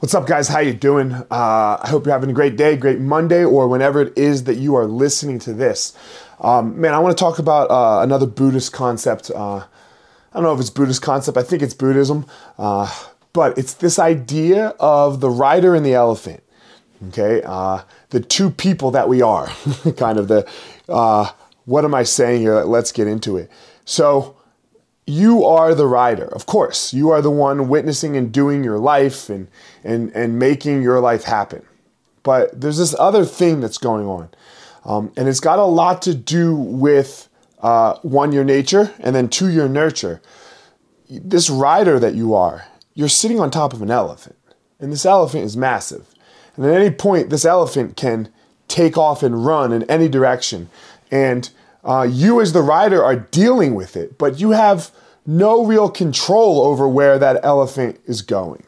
What's up, guys? How you doing? Uh, I hope you're having a great day, great Monday, or whenever it is that you are listening to this. Um, man, I want to talk about uh, another Buddhist concept. Uh, I don't know if it's Buddhist concept. I think it's Buddhism, uh, but it's this idea of the rider and the elephant. Okay, uh, the two people that we are, kind of the. Uh, what am I saying here? Let's get into it. So you are the rider. Of course, you are the one witnessing and doing your life and, and, and making your life happen. But there's this other thing that's going on. Um, and it's got a lot to do with uh, one, your nature, and then two, your nurture. This rider that you are, you're sitting on top of an elephant. And this elephant is massive. And at any point, this elephant can take off and run in any direction. And uh, you, as the rider, are dealing with it, but you have no real control over where that elephant is going.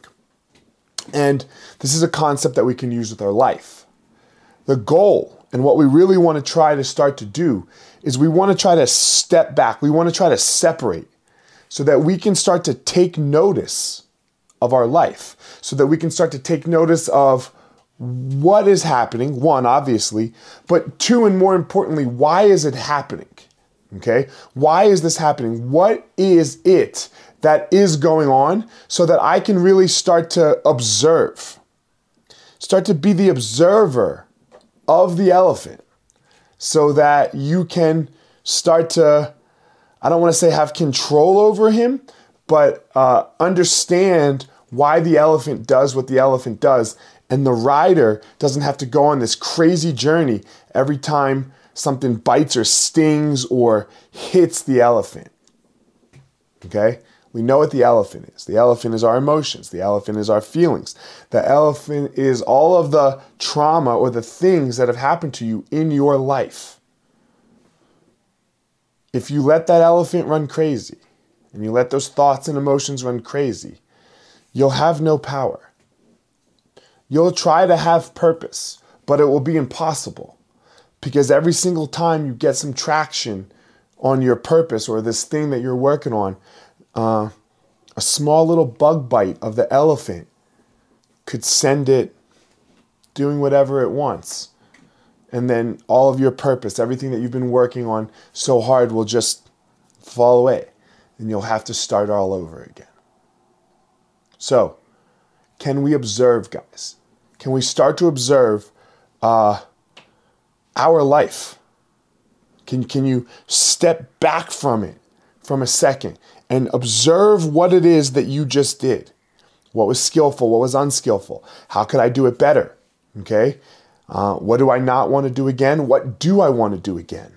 And this is a concept that we can use with our life. The goal and what we really want to try to start to do is we want to try to step back. We want to try to separate so that we can start to take notice of our life, so that we can start to take notice of what is happening, one, obviously, but two, and more importantly, why is it happening? Okay? Why is this happening? What is it that is going on so that I can really start to observe? Start to be the observer of the elephant so that you can start to, I don't want to say have control over him, but uh, understand why the elephant does what the elephant does. And the rider doesn't have to go on this crazy journey every time something bites or stings or hits the elephant. Okay? We know what the elephant is. The elephant is our emotions. The elephant is our feelings. The elephant is all of the trauma or the things that have happened to you in your life. If you let that elephant run crazy and you let those thoughts and emotions run crazy, you'll have no power. You'll try to have purpose, but it will be impossible because every single time you get some traction on your purpose or this thing that you're working on, uh, a small little bug bite of the elephant could send it doing whatever it wants. And then all of your purpose, everything that you've been working on so hard will just fall away. And you'll have to start all over again. So, can we observe, guys? Can we start to observe uh, our life? Can, can you step back from it from a second and observe what it is that you just did? What was skillful? What was unskillful? How could I do it better? Okay. Uh, what do I not want to do again? What do I want to do again?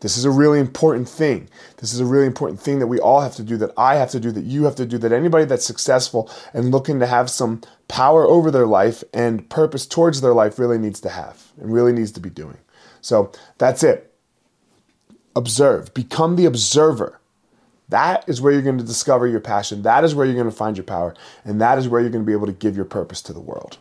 This is a really important thing. This is a really important thing that we all have to do, that I have to do, that you have to do, that anybody that's successful and looking to have some power over their life and purpose towards their life really needs to have and really needs to be doing. So that's it. Observe, become the observer. That is where you're going to discover your passion. That is where you're going to find your power. And that is where you're going to be able to give your purpose to the world.